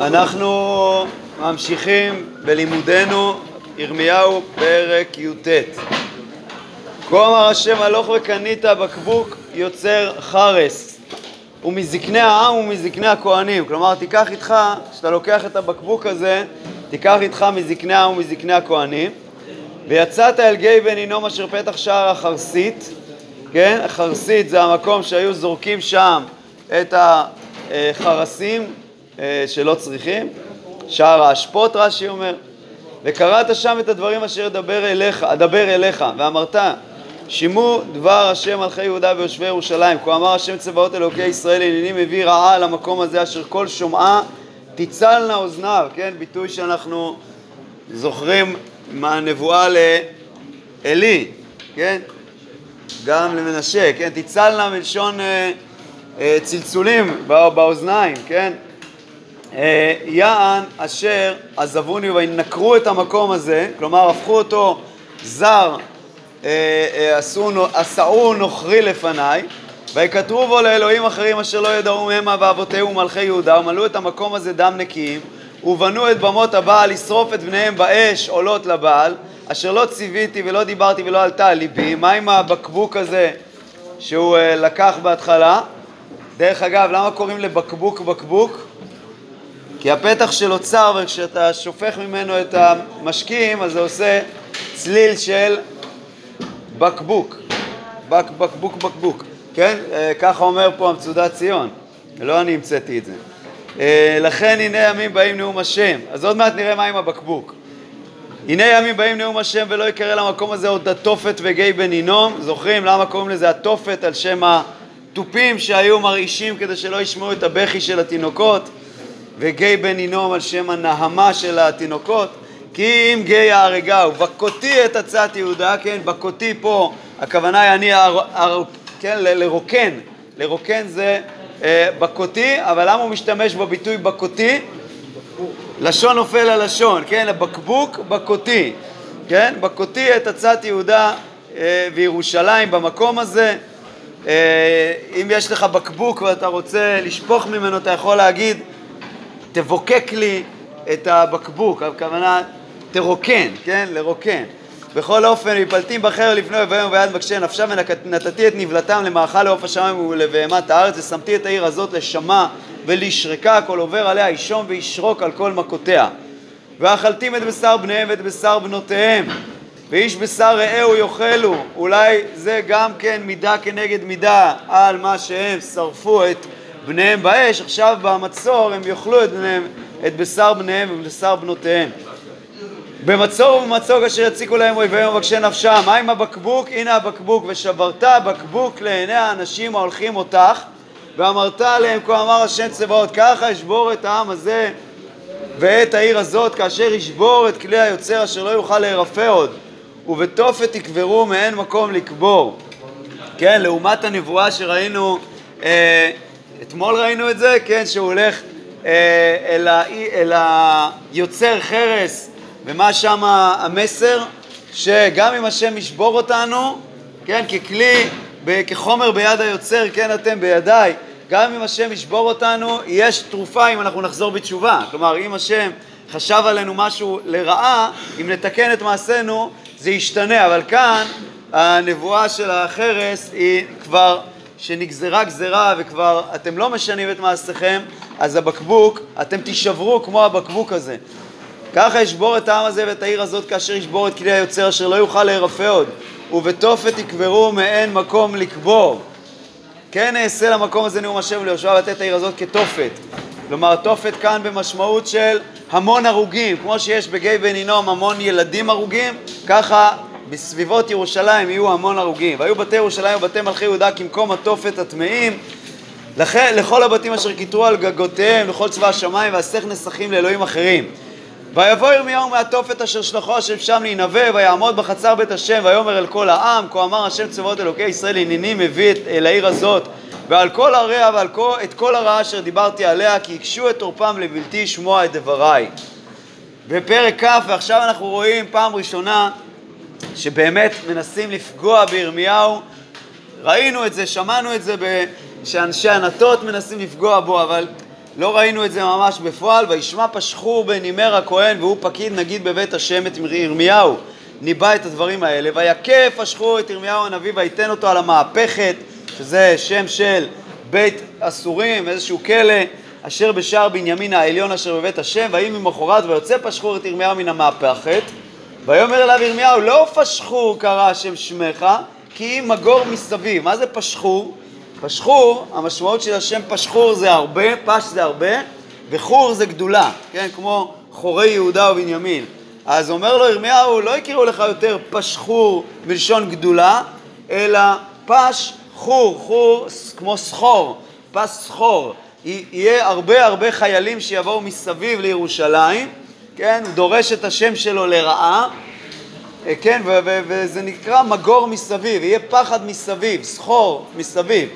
אנחנו ממשיכים בלימודנו ירמיהו פרק י"ט. כה אמר השם הלוך וקנית בקבוק יוצר חרס ומזקני העם ומזקני הכהנים כלומר תיקח איתך, כשאתה לוקח את הבקבוק הזה תיקח איתך מזקני העם ומזקני הכהנים ויצאת אל גיא בן הינום אשר פתח שער החרסית כן? החרסית זה המקום שהיו זורקים שם את החרסים שלא צריכים, שער האשפות רש"י אומר, וקראת שם את הדברים אשר אדבר אליך, אדבר אליך, ואמרת שימו דבר השם מלכי יהודה ויושבי ירושלים, כה אמר השם צבאות אלוקי ישראל הנני מביא רעה על המקום הזה אשר כל שומעה תצלנה אוזניו, כן, ביטוי שאנחנו זוכרים מהנבואה לעלי, כן, גם למנשה, כן, תצלנה מלשון אה, אה, צלצולים באוזניים, כן, אה, יען אשר עזבוני וינקרו את המקום הזה, כלומר הפכו אותו זר, אה, אה, עשאו נוכרי לפניי, ויקטרו בו לאלוהים אחרים אשר לא ידעו המה ואבותיהם ומלכי יהודה, ומלאו את המקום הזה דם נקיים, ובנו את במות הבעל לשרוף את בניהם באש עולות לבעל, אשר לא ציוויתי ולא דיברתי ולא עלתה על ליבי, מה עם הבקבוק הזה שהוא לקח בהתחלה? דרך אגב, למה קוראים לבקבוק בקבוק? כי הפתח שלו צר וכשאתה שופך ממנו את המשקים אז זה עושה צליל של בקבוק, בק, בקבוק בקבוק, כן? אה, ככה אומר פה המצודת ציון, לא אני המצאתי את זה. אה, לכן הנה ימים באים נאום השם, אז עוד מעט נראה מה עם הבקבוק. הנה ימים באים נאום השם ולא יקרא למקום הזה עוד התופת וגיא בן הינום, זוכרים למה קוראים לזה התופת על שם התופים שהיו מרעישים כדי שלא ישמעו את הבכי של התינוקות? וגיא בן הינום על שם הנהמה של התינוקות, כי אם גיא ההרגה ובכותי את עצת יהודה, כן, בכותי פה, הכוונה היא אני, הר, הר, כן, לרוקן, לרוקן זה אה, בכותי, אבל למה הוא משתמש בביטוי בכותי? לשון נופל על לשון, כן, הבקבוק בכותי, כן, בכותי את עצת יהודה אה, וירושלים במקום הזה. אה, אם יש לך בקבוק ואתה רוצה לשפוך ממנו, אתה יכול להגיד תבוקק לי את הבקבוק, הכוונה תרוקן, כן? לרוקן. בכל אופן, מפלטים בחר לפני אויביהם וביד מקשה נפשם ונתתי את נבלתם למאכל לעוף השמיים ולבהמת הארץ ושמתי את העיר הזאת לשמה ולשרקה כל עובר עליה ישום וישרוק על כל מכותיה ואכלתים את בשר בניהם ואת בשר בנותיהם ואיש בשר רעהו יאכלו אולי זה גם כן מידה כנגד מידה על מה שהם שרפו את בניהם באש, עכשיו במצור הם יאכלו את בניהם, את בשר בניהם ובשר בנותיהם. במצור ובמצור אשר יציקו להם אויביהם ומבקשי נפשם. מה עם הבקבוק? הנה הבקבוק. ושברת בקבוק לעיני האנשים ההולכים אותך, ואמרת עליהם כה אמר השם צבאות, ככה אשבור את העם הזה ואת העיר הזאת, כאשר ישבור את כלי היוצר אשר לא יוכל להירפא עוד, ובתופת יקברו מאין מקום לקבור. כן, לעומת הנבואה שראינו אה, אתמול ראינו את זה, כן, שהוא הולך אה, אל, ה, אל היוצר חרס, ומה שם המסר? שגם אם השם ישבור אותנו, כן, ככלי, כחומר ביד היוצר, כן אתם בידיי, גם אם השם ישבור אותנו, יש תרופה אם אנחנו נחזור בתשובה. כלומר, אם השם חשב עלינו משהו לרעה, אם נתקן את מעשינו, זה ישתנה. אבל כאן הנבואה של החרס היא כבר שנגזרה גזרה וכבר אתם לא משנים את מעשיכם, אז הבקבוק, אתם תישברו כמו הבקבוק הזה. ככה ישבור את העם הזה ואת העיר הזאת כאשר ישבור את כלי היוצר אשר לא יוכל להירפא עוד, ובתופת יקברו מאין מקום לקבור. כן אעשה למקום הזה נאום השם וליהושע לתת העיר הזאת כתופת. כלומר, תופת כאן במשמעות של המון הרוגים, כמו שיש בגיא בן הינום המון ילדים הרוגים, ככה בסביבות ירושלים יהיו המון הרוגים. והיו בתי ירושלים ובתי מלכי יהודה כמקום התופת הטמאים. לכן, לכל הבתים אשר כיתרו על גגותיהם, לכל צבא השמיים, ואסך נסכים לאלוהים אחרים. ויבוא ירמיהו מהתופת אשר שלחו השם שם להינבא, ויעמוד בחצר בית השם, ויאמר אל כל העם, כה אמר השם צבאות אלוקי ישראל, הנני מביא את, אל העיר הזאת, ועל כל עריה ועל כל, את כל הרעה אשר דיברתי עליה, כי הקשו את עורפם לבלתי שמוע את דבריי. בפרק כ', ועכשיו אנחנו רואים פעם ראשונה שבאמת מנסים לפגוע בירמיהו. ראינו את זה, שמענו את זה, שאנשי ענתות מנסים לפגוע בו, אבל לא ראינו את זה ממש בפועל, וישמע פשחור בן הימר הכהן והוא פקיד נגיד בבית השם את ירמיהו. ניבא את הדברים האלה, ויכה פשחור את ירמיהו הנביא ויתן אותו על המהפכת, שזה שם של בית אסורים, איזשהו כלא, אשר בשער בנימין העליון אשר בבית השם, ויהי ממחרת ויוצא פשחור את ירמיהו מן המהפכת, ויאמר אליו ירמיהו, לא פשחור קרא השם שמך, כי אם מגור מסביב. מה זה פשחור? פשחור, המשמעות של השם פשחור זה הרבה, פש זה הרבה, וחור זה גדולה, כן? כמו חורי יהודה ובנימין. אז אומר לו ירמיהו, לא הכירו לך יותר פשחור מלשון גדולה, אלא פש חור, חור כמו סחור, פס סחור. יהיה הרבה הרבה חיילים שיבואו מסביב לירושלים, כן? הוא דורש את השם שלו לרעה, אה, כן? וזה נקרא מגור מסביב, יהיה פחד מסביב, סחור מסביב.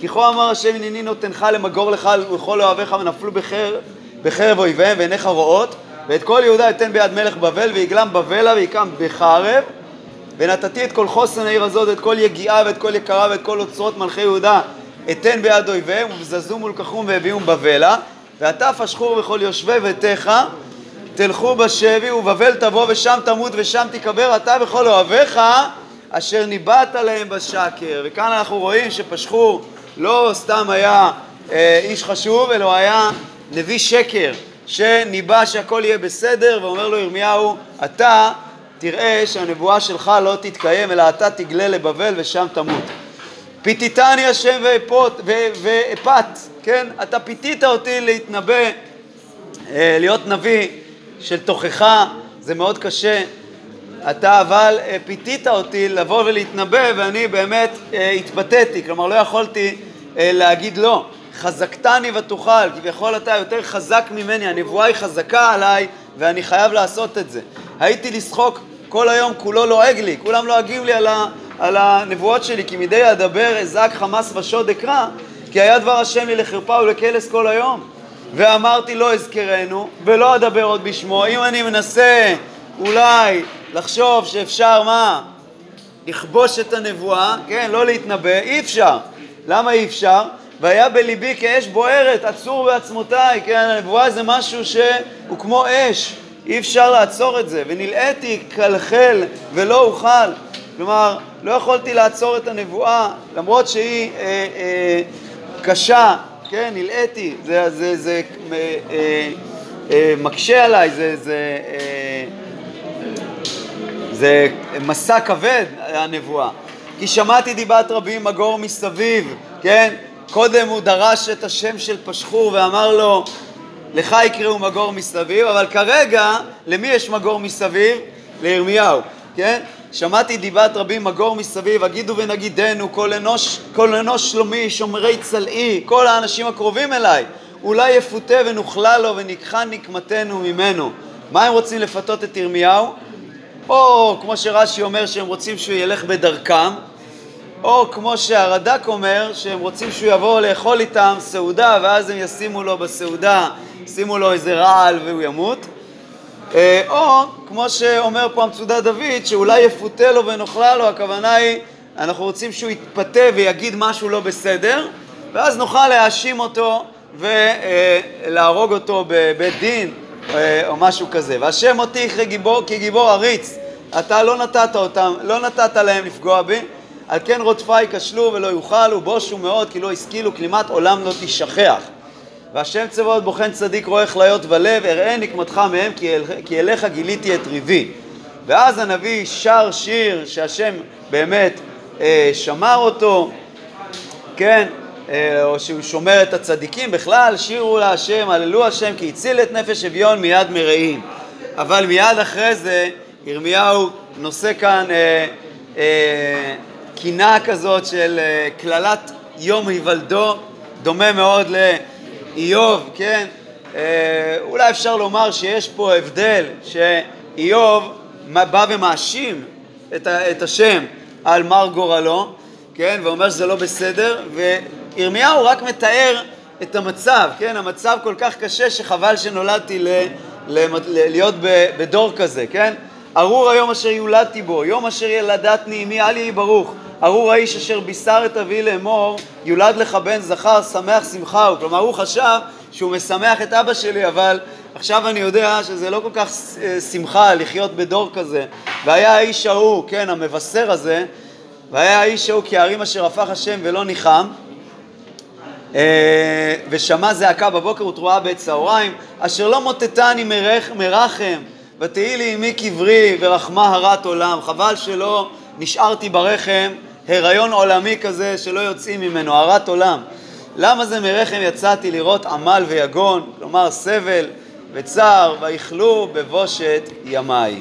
כי כה אמר השם הנני נותנך למגור לך ולכל אוהביך ונפלו בחרב, בחרב אויביהם ועיניך רואות ואת כל יהודה אתן ביד מלך בבל ויגלם בבלה ויקם בחרב ונתתי את כל חוסן העיר הזאת, את כל יגיעה ואת כל יקרה ואת כל אוצרות מלכי יהודה אתן ביד אויביהם ובזזו מולקחום והביאום בבלה ואתה פשחור וכל יושבי ביתך תלכו בשבי ובבל תבוא ושם תמות ושם תיקבר אתה וכל אוהביך אשר ניבאת להם בשקר וכאן אנחנו רואים שפשחור לא סתם היה אה, איש חשוב אלא היה נביא שקר שניבא שהכל יהיה בסדר ואומר לו ירמיהו אתה תראה שהנבואה שלך לא תתקיים אלא אתה תגלה לבבל ושם תמות פיתיתני השם ואפת, כן? אתה פיתית אותי להתנבא, אה, להיות נביא של תוכחה, זה מאוד קשה. אתה אבל אה, פיתית אותי לבוא ולהתנבא ואני באמת אה, התפתיתי, כלומר לא יכולתי להגיד לא. חזקתני ותוכל, כביכול אתה יותר חזק ממני, הנבואה היא חזקה עליי ואני חייב לעשות את זה. הייתי לשחוק כל היום כולו לועג לי, כולם לועגים לי על, על הנבואות שלי, כי מדי אדבר אזעק חמס ושוד אקרא, כי היה דבר השם לי לחרפה ולקלס כל היום. ואמרתי לא אזכרנו ולא אדבר עוד בשמו. אם אני מנסה אולי לחשוב שאפשר מה? לכבוש את הנבואה, כן, לא להתנבא, אי אפשר. למה אי אפשר? והיה בליבי כאש בוערת, עצור בעצמותיי, כן, הנבואה זה משהו שהוא כמו אש, אי אפשר לעצור את זה, ונלאיתי כלכל ולא אוכל, כלומר, לא יכולתי לעצור את הנבואה, למרות שהיא אה, אה, קשה, כן, נלאיתי, זה, זה, זה אה, אה, אה, מקשה עליי, זה, זה, אה, זה מסע כבד, הנבואה. כי שמעתי דיבת רבים מגור מסביב, כן? קודם הוא דרש את השם של פשחור ואמר לו, לך יקראו מגור מסביב, אבל כרגע, למי יש מגור מסביב? לירמיהו, כן? שמעתי דיבת רבים מגור מסביב, אגידו ונגידנו, כל אנוש, כל אנוש שלומי, שומרי צלעי, כל האנשים הקרובים אליי, אולי יפותה ונוכלה לו וניקחה נקמתנו ממנו. מה הם רוצים לפתות את ירמיהו? או כמו שרש"י אומר שהם רוצים שהוא ילך בדרכם, או כמו שהרד"ק אומר, שהם רוצים שהוא יבוא לאכול איתם סעודה ואז הם ישימו לו בסעודה, ישימו לו איזה רעל והוא ימות. אה, או כמו שאומר פה המצודה דוד, שאולי יפותה לו ונאכלה לו, הכוונה היא, אנחנו רוצים שהוא יתפתה ויגיד משהו לא בסדר, ואז נוכל להאשים אותו ולהרוג אותו בבית דין אה, או משהו כזה. והשם אותי כגיבור, כגיבור עריץ, אתה לא נתת אותם, לא נתת להם לפגוע בי, על כן רודפיי כשלו ולא יוכלו, בושו מאוד כי לא השכילו, כלימת עולם לא תשכח. והשם צבאות בוחן צדיק רואה כליות ולב, אראה נקמתך מהם כי, אל, כי אליך גיליתי את ריבי. ואז הנביא שר שיר שהשם באמת אה, שמר אותו, כן, אה, או שהוא שומר את הצדיקים, בכלל שירו להשם, הללו השם כי הציל את נפש אביון מיד מרעים. אבל מיד אחרי זה ירמיהו נושא כאן אה, אה, קינה כזאת של אה, קללת יום היוולדו, דומה מאוד לאיוב, כן? אה, אולי אפשר לומר שיש פה הבדל שאיוב בא ומאשים את, את השם על מר גורלו, כן? ואומר שזה לא בסדר, וירמיהו רק מתאר את המצב, כן? המצב כל כך קשה שחבל שנולדתי ל, ל, ל, להיות בדור כזה, כן? ארור היום אשר יולדתי בו, יום אשר ילדתני אמי אל יהי ברוך. ארור האיש אשר בישר את אבי לאמור, יולד לך בן זכר, שמח שמחה הוא. כלומר, הוא חשב שהוא משמח את אבא שלי, אבל עכשיו אני יודע שזה לא כל כך אה, שמחה לחיות בדור כזה. והיה האיש ההוא, כן, המבשר הזה, והיה האיש ההוא כי הערים אשר הפך השם ולא ניחם, אה, ושמע זעקה בבוקר ותרועה בעת צהריים, אשר לא מוטטני מרח, מרחם, ותהי לי עמי קברי ורחמה הרת עולם. חבל שלא נשארתי ברחם, הריון עולמי כזה שלא יוצאים ממנו, הרת עולם. למה זה מרחם יצאתי לראות עמל ויגון, כלומר סבל וצער, ויכלו בבושת ימיי.